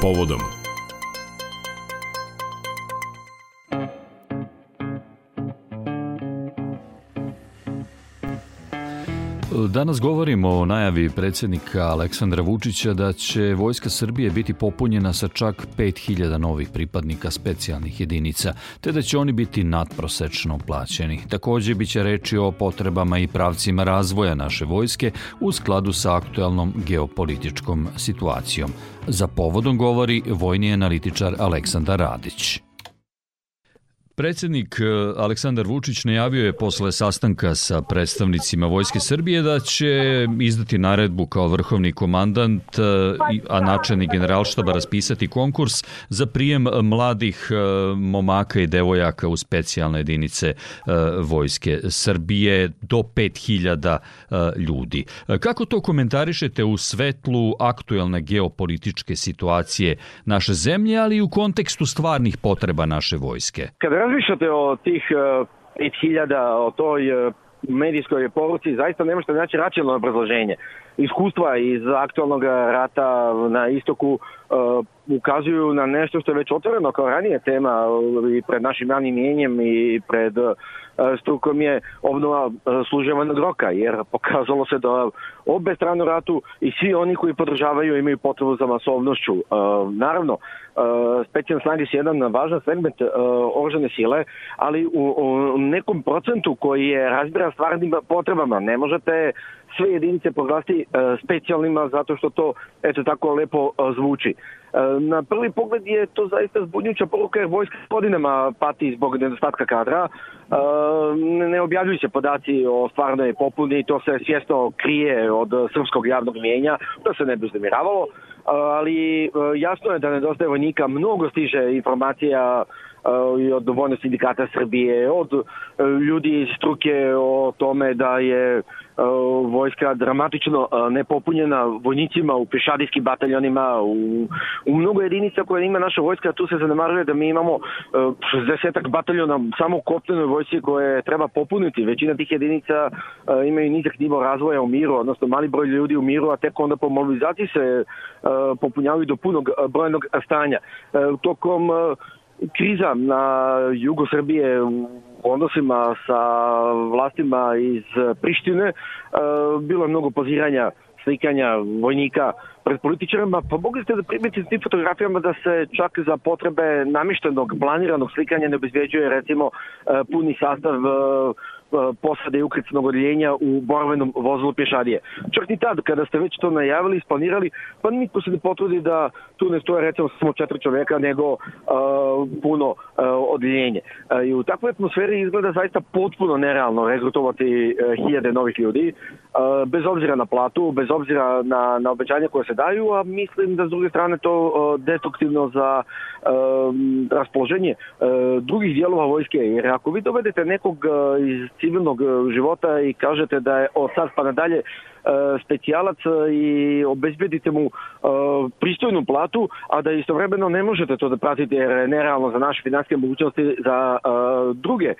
povodom Danas govorimo o najavi predsednika Aleksandra Vučića da će Vojska Srbije biti popunjena sa čak 5000 novih pripadnika specijalnih jedinica, te da će oni biti nadprosečno plaćeni. Takođe biće reči o potrebama i pravcima razvoja naše vojske u skladu sa aktuelnom geopolitičkom situacijom. Za povodom govori vojni analitičar Aleksandar Radić. Predsednik e, Aleksandar Vučić najavio je posle sastanka sa predstavnicima Vojske Srbije da će izdati naredbu kao vrhovni komandant, e, a načelnik generalštaba da raspisati konkurs za prijem mladih e, momaka i devojaka u specijalne jedinice Vojske Srbije do 5000 ljudi. Kako to komentarišete u svetlu aktuelne geopolitičke situacije naše zemlje, ali i u kontekstu stvarnih potreba naše vojske? Kada razmišljate o tih 5000, e, o toj e, medijskoj poruci, zaista ne možete znači racionalno obrazloženje. Iskustva iz aktualnog rata na istoku e, ukazuju na nešto što je već otvoreno kao ranije tema i pred našim javnim mijenjem i pred e, strukom je obnova e, služevanog roka, jer pokazalo se da obe strane ratu i svi oni koji podržavaju imaju potrebu za masovnošću. E, naravno, specijalne snage su jedan važan segment oružane sile, ali u nekom procentu koji je razbira stvarnim potrebama. Ne možete sve jedinice proglasiti specijalnima zato što to, eto tako, lepo zvuči. E, na prvi pogled je to zaista zbunjuća poruka jer vojska godinama pati zbog nedostatka kadra. E, ne objavljuju se podaci o stvarnoj popuni i to se svjesno krije od srpskog javnog mijenja. To se ne bi uznemiravalo, e, ali jasno je da nedostaje vojnika. Mnogo stiže informacija Uh, i od Vojno sindikata Srbije, od uh, ljudi iz struke o tome da je uh, vojska dramatično nepopunjena vojnicima u pešadijskim bataljonima, u, u mnogo jedinica koje ima naša vojska, tu se zanemaruje da mi imamo 60 bataljona samo u kopnenoj vojsci koje treba popuniti. Većina tih jedinica imaju nizak nivo razvoja u miru, odnosno mali broj ljudi u miru, a tek onda po mobilizaciji se popunjavaju do punog brojnog stanja. Tokom kriza na jugu Srbije u odnosima sa vlastima iz Prištine e, bilo je mnogo poziranja slikanja vojnika pred političarima, pa ste da primetite tim fotografijama da se čak za potrebe namištenog, planiranog slikanja ne obezbeđuje recimo e, puni sastav e, E, posade ukricnog odjeljenja u borbenom vozilu pješadije. Čak ni tad, kada ste već to najavili, isplanirali, pa nitko se ne potrudi da tu ne stoje recimo samo četiri čoveka, nego uh, puno E, odeljenje. E, I u takvoj atmosferi izgleda zaista potpuno nerealno regrutovati e, hiljade novih ljudi, bez obzira na platu, bez obzira na, na obećanja koje se daju, a mislim da s druge strane to destruktivno za um, raspoloženje drugih dijelova vojske. Jer ako vi dovedete nekog iz civilnog života i kažete da je od sad pa nadalje E, specijalac e, i obezbedite mu e, pristojnu platu, a da istovremeno ne možete to da pratite jer je nerealno za naše finanske mogućnosti za druge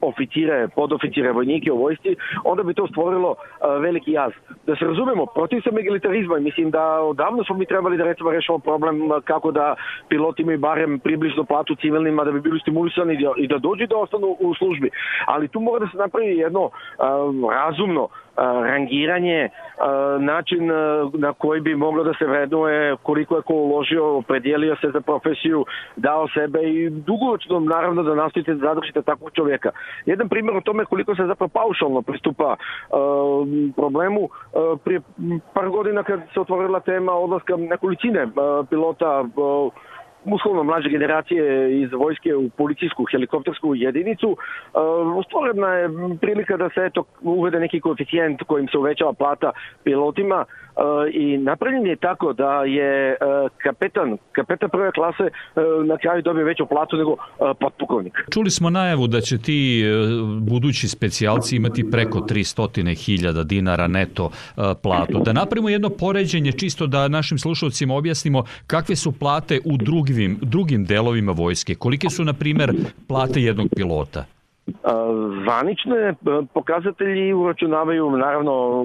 oficire, podoficire, vojnike u vojsci, onda bi to stvorilo veliki jaz. Da se razumemo, protiv sam egalitarizma i mislim da odavno smo mi trebali da recimo rešimo problem kako da piloti imaju barem približno platu civilnima da bi bili stimulisani i da, da dođu da ostanu u službi. Ali tu mora da se napravi jedno razumno рангирање, начин на кој би могло да се вреднуе колико е кој уложио, определио се за професију, дао себе и дугоочно, наравно да настоите да задржите таков човека. Еден пример од томе колико се паушално приступа проблему при пар година кога се отворила тема одласка на количине пилота uslovno mlađe generacije iz vojske u policijsku helikoptersku jedinicu. E, stvorena je prilika da se eto, uvede neki koeficijent kojim se uvećava plata pilotima. Uh, i napravljen je tako da je uh, kapetan, kapetan prve klase uh, na kraju dobio veću platu nego potpukovnik. Čuli smo najavu da će ti budući specijalci imati preko 300.000 dinara neto platu. Da napravimo jedno poređenje čisto da našim slušalcima objasnimo kakve su plate u drugim, drugim delovima vojske. Kolike su, na primer, plate jednog pilota? Vanične e, pokazatelji uračunavaju naravno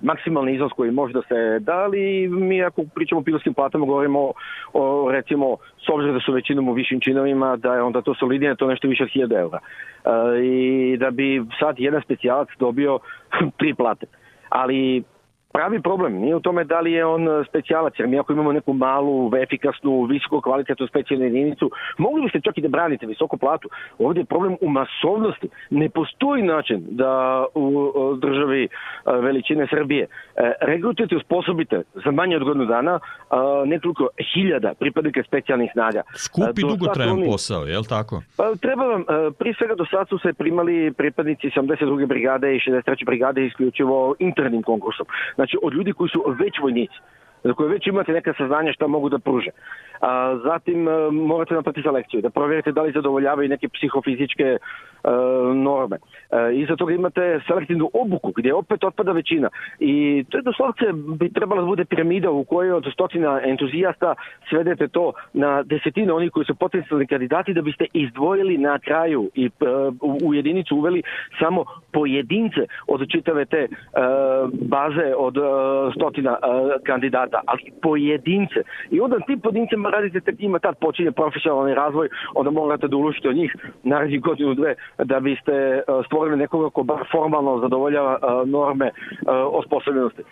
maksimalni iznos koji može da se da, ali mi ako pričamo o pilotskim platama govorimo o recimo s obzirom da su većinom u višim činovima da je onda to solidnije, to nešto više od 1000 eura. E, I da bi sad jedan specijalac dobio tri plate. Ali Pravi problem nije u tome da li je on e, specijalac, jer mi ako imamo neku malu, efikasnu, visoko kvalitetnu specijalnu jedinicu, mogli biste čak i da branite visoku platu. Ovde je problem u masovnosti. Ne postoji način da u e, državi e, veličine Srbije regrutujete, usposobite za manje od godinu dana nekoliko hiljada pripadnika specijalnih snaga. Skup i dugotrajan oni... posao, je li tako? Pa, treba vam, pri svega do sad su se primali pripadnici 72. brigade i 63. brigade isključivo internim konkursom znači od ljudi koji su već vojnici za koje već imate neka saznanja šta mogu da pruže. A, zatim a, e, morate napraviti selekciju, da proverite da li zadovoljavaju neke psihofizičke a, e, norme. A, e, iza toga imate selektivnu obuku, gdje opet otpada većina. I to je doslovce bi trebala da bude piramida u kojoj od stotina entuzijasta svedete to na desetine onih koji su potencijalni kandidati da biste izdvojili na kraju i u jedinicu uveli samo pojedince od čitave te baze od stotina kandidata naroda, ali pojedince. I onda tim pojedincima radite tek ima tad počinje profesionalni razvoj, onda morate da uložite od njih narednih godinu dve da biste e, stvorili nekoga ko bar formalno zadovoljava e, norme e, osposobljenosti.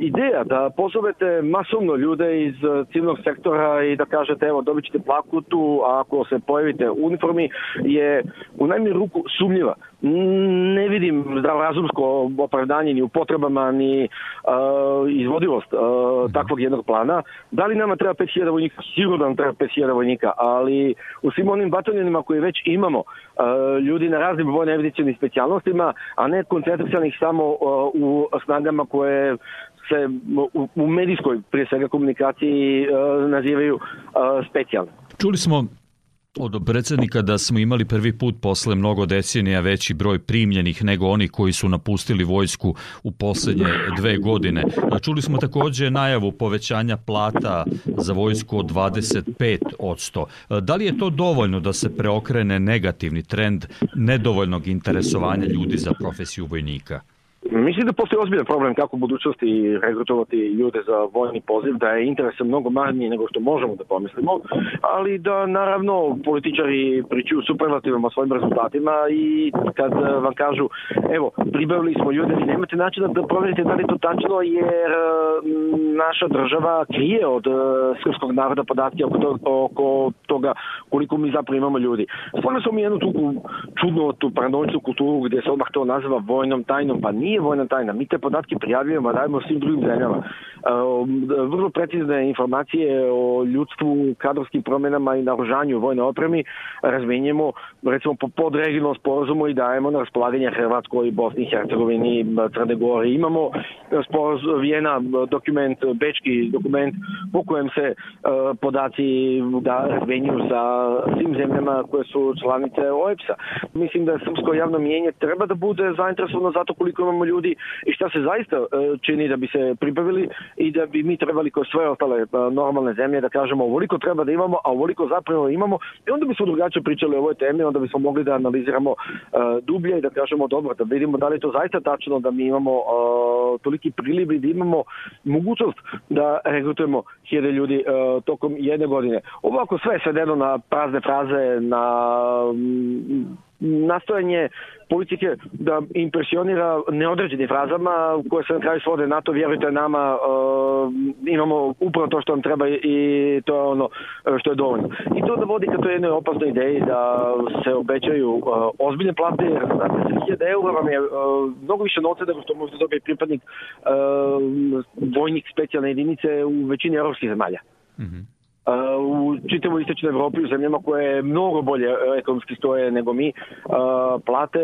Ideja da pozovete masovno ljude iz civilnog sektora i da kažete evo dobit ćete plakutu, a ako se pojavite u uniformi je u najmanju ruku sumnjiva ne vidim da razumsko opravdanje ni u potrebama ni uh, izvodivost uh, takvog jednog plana. Da li nama treba 5000 vojnika? Sigurno nam treba 5000 vojnika, ali u svim onim bataljonima koje već imamo, uh, ljudi na raznim vojne evidencijalnim specijalnostima, a ne koncentracijalnih samo uh, u snagama koje se u, u medijskoj, prije svega komunikaciji, uh, nazivaju uh, specijalne. Čuli smo od predsednika da smo imali prvi put posle mnogo decenija veći broj primljenih nego oni koji su napustili vojsku u poslednje dve godine. Čuli smo takođe najavu povećanja plata za vojsku od 25%. Da li je to dovoljno da se preokrene negativni trend nedovoljnog interesovanja ljudi za profesiju vojnika? Mislim da postoji ozbiljan problem kako u budućnosti regrutovati ljude za vojni poziv, da je interes mnogo manji nego što možemo da pomislimo, ali da naravno političari pričuju superlativama o svojim rezultatima i kad vam kažu evo, pribavili smo ljude, vi nemate načina da proverite da li to tačno, jer mm, naša država krije od e, srpskog naroda podatke oko, to, oko toga koliko mi zapravo imamo ljudi. Stvarno smo mi jednu tu čudnu tu paranoičnu kulturu gde se odmah to naziva vojnom tajnom, pa nije nije vojna tajna. Mi te podatke prijavljujemo, dajemo svim drugim zemljama. E, um, vrlo precizne informacije o ljudstvu, kadrovskim promenama i naružanju vojne opremi razmenjujemo recimo po podregionom sporazumu i dajemo na raspolaganje Hrvatskoj, Bosni i Hercegovini, Crne Gore. Imamo sporazum Vijena dokument, bečki dokument po kojem se e, podaci da razmenjuju sa svim zemljama koje su članice OEPS-a. Mislim da srpsko javno mijenje treba da bude zainteresovano zato koliko imamo imamo ljudi i šta se zaista e, čini da bi se pribavili i da bi mi trebali kao sve ostale e, normalne zemlje da kažemo ovoliko treba da imamo, a ovoliko zapravo da imamo i onda bismo drugačije pričali o ovoj temi, onda bismo mogli da analiziramo e, dublje i da kažemo dobro, da vidimo da li je to zaista tačno da mi imamo toliki priliv da imamo mogućnost da regrutujemo hiljade ljudi tokom jedne godine. Ovako sve je svedeno na prazne fraze, na nastojanje politike da impresionira neodređenim frazama koje se na kraju svode na to vjerujte nama uh, imamo upravo to što nam treba i to je ono uh, što je dovoljno. I to da vodi ka toj jednoj opasnoj ideji da se obećaju uh, ozbiljne plate jer znate 1000 eura vam je uh, mnogo više novca da što možda dobije pripadnik uh, vojnik specijalne jedinice u većini evropskih zemalja. Mm -hmm u čitavoj istočnoj Evropi, u zemljama koje mnogo bolje e, ekonomski stoje nego mi, plate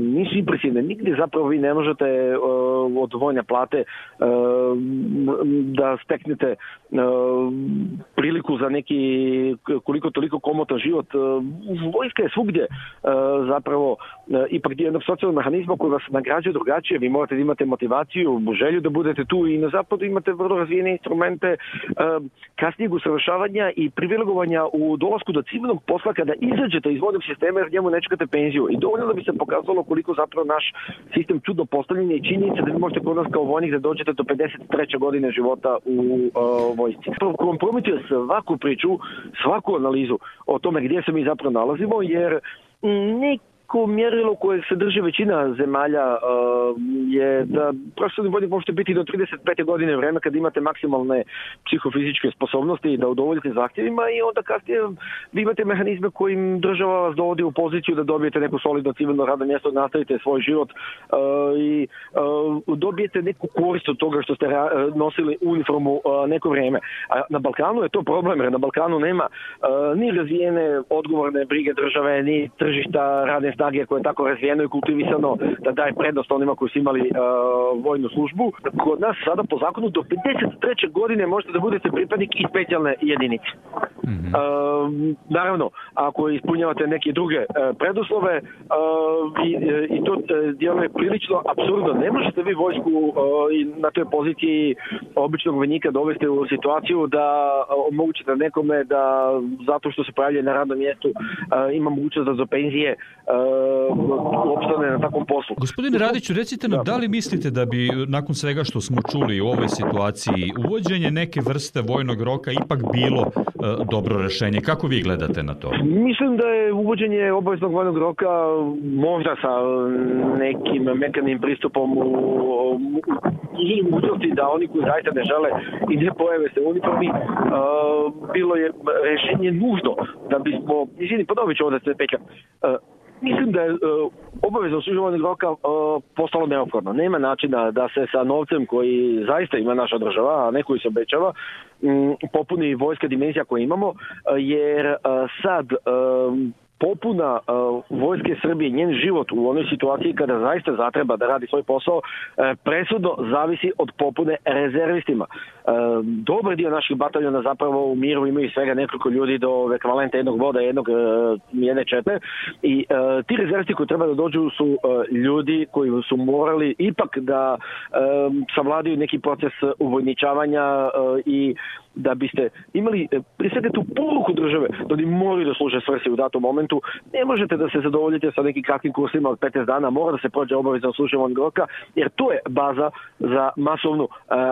nisu impresivne. Nigde zapravo vi ne možete e, od vojne plate e, da steknete priliku za neki koliko toliko komotan život. Vojska je svugdje zapravo ipak dio jednog socijalnog mehanizma koji vas nagrađuje drugačije. Vi morate da imate motivaciju, želju da budete tu i na zapadu imate vrlo razvijene instrumente kasnijeg usavršavanja radnja i privilegovanja u dolasku do civilnog posla kada izađete iz vodnog sistema jer njemu ne penziju. I dovoljno da bi se pokazalo koliko zapravo naš sistem čudno postavljen i činjenica da vi možete kod nas kao vojnik da dođete do 53. godine života u uh, vojsci. Kompromituje svaku priču, svaku analizu o tome gdje se mi zapravo nalazimo jer neki nekako mjerilo koje se drži većina zemalja uh, je da profesionalni vojnik možete biti do 35. godine vreme kad imate maksimalne psihofizičke sposobnosti da udovoljite zahtjevima i onda kasnije vi imate mehanizme kojim država vas dovodi u poziciju da dobijete neko solidno civilno radno mjesto, nastavite svoj život uh, i uh, dobijete neku korist od toga što ste nosili uniformu neko vreme. A na Balkanu je to problem, jer na Balkanu nema ni razvijene odgovorne brige države, ni tržišta radne snage koje je tako razvijeno i kultivisano da daje prednost onima koji su imali e, vojnu službu. Kod nas sada po zakonu do 53. godine možete da budete pripadnik i specijalne jedinice. Mm -hmm. e, naravno, ako ispunjavate neke druge e, preduslove e, i, e, i to e, djeluje prilično absurdno. Ne možete vi vojsku e, na toj poziciji običnog vojnika dovesti u situaciju da omogućite da nekome da zato što se pravlja na radnom mjestu e, ima mogućnost da za penzije e, opstane na takvom poslu. Gospodine da. Radiću, recite nam, da. da li mislite da bi, nakon svega što smo čuli u ovoj situaciji, uvođenje neke vrste vojnog roka ipak bilo e, dobro rešenje? Kako vi gledate na to? Mislim da je uvođenje obaveznog vojnog roka možda sa nekim mekanim pristupom u, u, uzroci da oni koji zaista ne žele i ne pojave se uniformi, e, bilo je rešenje nužno da bismo, izvini, ponovit ću ovo da se peka, pećam, Mislim da je uh, e, obavezno osuđivanje roka uh, e, postalo neophodno. Nema načina da se sa novcem koji zaista ima naša država, a ne koji se obećava, um, popuni vojska dimenzija koju imamo, e, jer uh, sad um, popuna uh, Vojske Srbije, njen život u onoj situaciji kada zaista zatreba da radi svoj posao, uh, presudno zavisi od popune rezervistima. Uh, dobar dio naših bataljona zapravo u miru imaju svega nekoliko ljudi do ekvalenta jednog voda, jednog, uh, jedne čete i uh, ti rezervisti koji treba da dođu su uh, ljudi koji su morali ipak da um, savladaju neki proces uvojničavanja uh, i da biste imali, uh, prije tu poruku države, da oni moraju da služe svrsi u datom momentu parlamentu, ne možete da se zadovoljite sa nekim kakvim kursima od 15 dana, mora da se prođe obavezno služenje roka, jer to je baza za masovnu uh,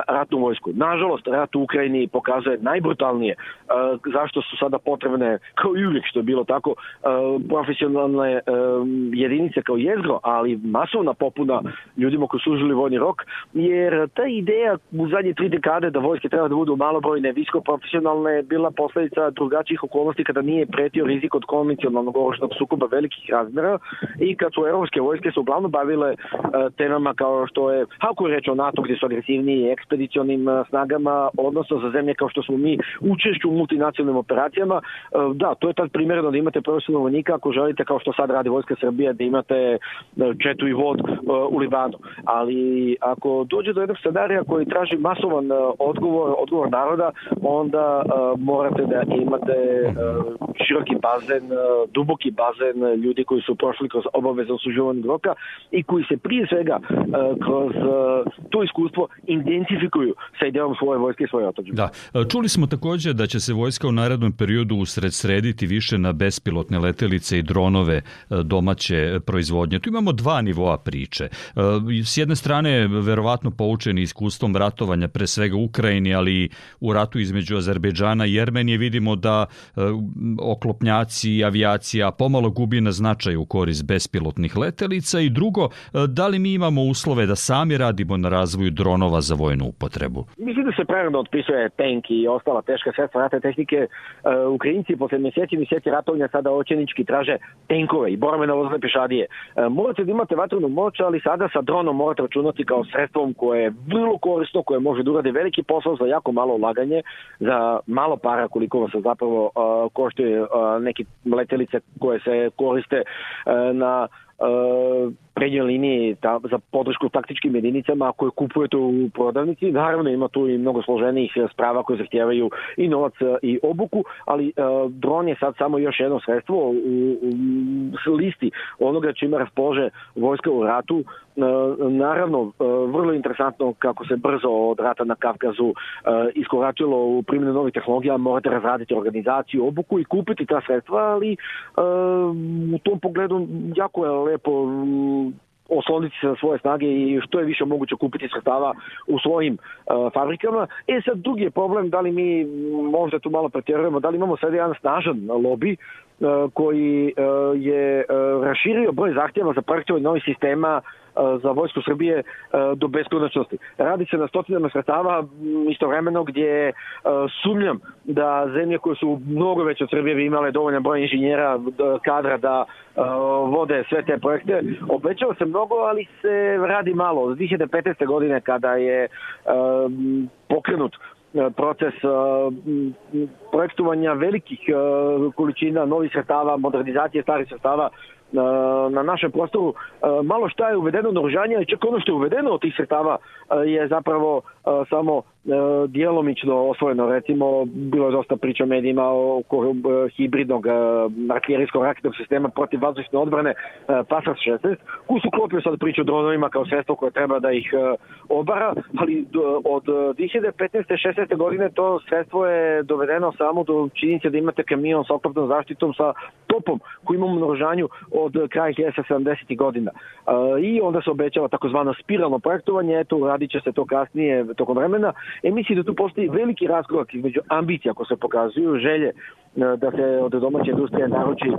ratnu vojsku. Nažalost, rat u Ukrajini pokazuje najbrutalnije uh, zašto su sada potrebne, kao i uvijek što je bilo tako, uh, profesionalne jedinice kao jezgro, ali masovna popuna ljudima koji su služili vojni rok, jer ta ideja u zadnje tri dekade da vojske treba da budu malobrojne, visko profesionalne, bila posledica drugačijih okolnosti kada nije pretio rizik od konvencionalnog crnogoročnog sukoba velikih razmera i kad su evropske vojske su uglavnom bavile e, temama kao što je, ako je reč o NATO gde su agresivniji ekspedicionim e, snagama, odnosno za zemlje kao što smo mi učešću u multinacionalnim operacijama, e, da, to je tad primjereno da imate profesionalno vojnika ako želite, kao što sad radi Vojska Srbije, da imate četu i vod u Libanu. Ali ako dođe do jednog scenarija koji traži masovan odgovor, odgovor naroda, onda morate da imate široki bazen duboki bazen ljudi koji su prošli kroz obavezan suživanje roka i koji se prije svega e, kroz e, to iskustvo identifikuju sa idejom svoje vojske i svoje otađe. Da. E, čuli smo takođe da će se vojska u narednom periodu usredsrediti više na bespilotne letelice i dronove domaće proizvodnje. Tu imamo dva nivoa priče. S jedne strane, verovatno poučeni iskustvom ratovanja, pre svega Ukrajini, ali i u ratu između Azerbejdžana i Jermenije vidimo da oklopnjaci i avijaci avijacija pomalo gubi na značaju u koris bespilotnih letelica i drugo, e, da li mi imamo uslove da sami radimo na razvoju dronova za vojnu upotrebu? Mislim da se pravilno otpisuje tank i ostala teška sredstva ratne tehnike. E, Ukrajinci posle meseci i meseci ratovnja sada očenički traže tenkove i borbene vozne pešadije. E, morate da imate vatrenu moć, ali sada sa dronom morate računati kao sredstvom koje je vrlo korisno, koje može da urade veliki posao za jako malo ulaganje, za malo para koliko vam se zapravo koštuje neki letelice koje se koriste e, na e, prednje linije ta, za podršku taktičkim jedinicama koje kupujete u prodavnici. Naravno ima tu i mnogo složenih e, sprava koje zahtijevaju i novac e, i obuku, ali uh, dron je sad samo još jedno sredstvo u, u, listi onoga čime raspolože vojska u ratu. Uh, naravno, uh, vrlo interesantno kako se brzo od rata na Kavkazu uh, iskoračilo u primjenu novih tehnologija, morate razraditi organizaciju, obuku i kupiti ta sredstva, ali uh, u tom pogledu jako je lepo osloniti se na svoje snage i što je više moguće kupiti sredstava u svojim uh, fabrikama. E sad drugi je problem da li mi možda tu malo pretjerujemo, da li imamo sad jedan snažan lobby uh, e, koji uh, je uh, raširio broj zahtjeva za projektovanje novih sistema uh, za Vojsku Srbije do beskonačnosti. Radi se na stotinama sredstava istovremeno gdje sumnjam da zemlje koje su mnogo veće od Srbije bi imale dovoljan broj inženjera, kadra da vode sve te projekte. Obećalo se mnogo, ali se radi malo. Od 2015. godine kada je pokrenut proces projektovanja velikih količina novih sredstava, modernizacije starih sredstava, na našem prostoru e, malo šta je uvedeno naoružanja i čak ono što je uvedeno od tih sredstava e, je zapravo samo e, djelomično osvojeno. Recimo, bilo je dosta priča o medijima oko e, hibridnog e, artiljerijskog raketnog sistema protiv vazdušne odbrane Pasas 16, koji su klopio sad priču o dronovima kao sredstvo koje treba da ih obara, ali od 2015. 16. godine to sredstvo je dovedeno samo do činjenice da imate kamion sa oklopnom zaštitom sa topom koji ima u množanju od kraja 1970. godina. I onda se obećava takozvano spiralno projektovanje, eto, radit će se to kasnije, tokom vremena, e mislim da tu postoji veliki raskorak između ambicija koje se pokazuju, želje e, da se od domaće industrije naruči uh,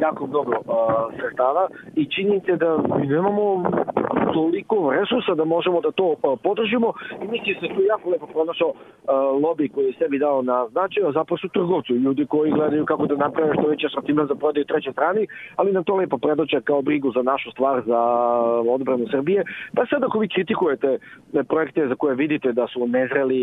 jako mnogo uh, sredstava i činjenica da mi nemamo toliko resursa da možemo da to pa, podržimo i mislim da se tu jako lepo pronašao uh, lobby koji je sebi dao na značaju, zapravo su trgovci, ljudi koji gledaju kako da naprave što veće sortiman za prodaju treće strani, ali nam to lepo predoća kao brigu za našu stvar za odbranu Srbije. Pa sad ako vi kritikujete projekte za koje vidite da su nezreli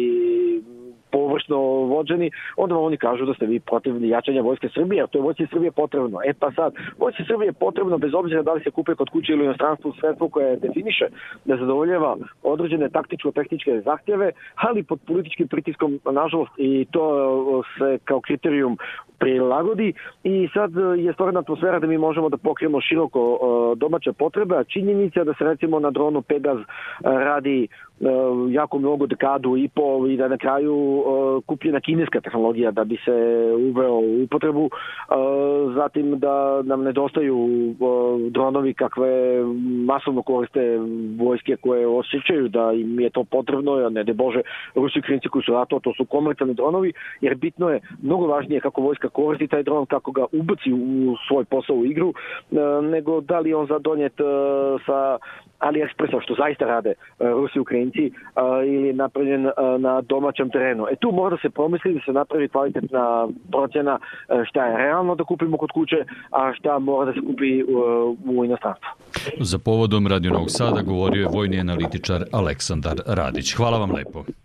površno vođeni, onda vam oni kažu da ste vi protiv jačanja Vojske Srbije, a to je Vojske Srbije potrebno. E pa sad, Vojske Srbije je potrebno, bez obzira da li se kupe kod kuće ili u inostranstvu, sredstvo koje definiše da zadovoljava određene taktičko-tehničke zahtjeve, ali pod političkim pritiskom, nažalost, i to se kao kriterijum prilagodi i sad e, je stvorena atmosfera da mi možemo da pokrijemo široko domaće potrebe, a činjenica da se recimo na dronu Pegaz e, radi Eh, jako mnogo dekadu i pol i da na kraju eh, kupljena kineska tehnologija da bi se uveo u upotrebu eh, zatim da nam nedostaju dronovi kakve masovno koriste vojske koje osjećaju da im je to potrebno a ne de bože Rusi i Krinci koji su rato to su komercijalni dronovi jer bitno je mnogo važnije kako vojska koristi taj dron kako ga ubaci u svoj posao u igru nego da li on zadonjet sa ali ekspresno, što zaista rade e, Rusi i Ukrajinci, e, ili napravljen e, na domaćem terenu. E tu mora da se promisli da se napravi kvalitetna procena šta je realno da kupimo kod kuće, a šta mora da se kupi u inostranstvu. Za povodom Radio Novog Sada govorio je vojni analitičar Aleksandar Radić. Hvala vam lepo.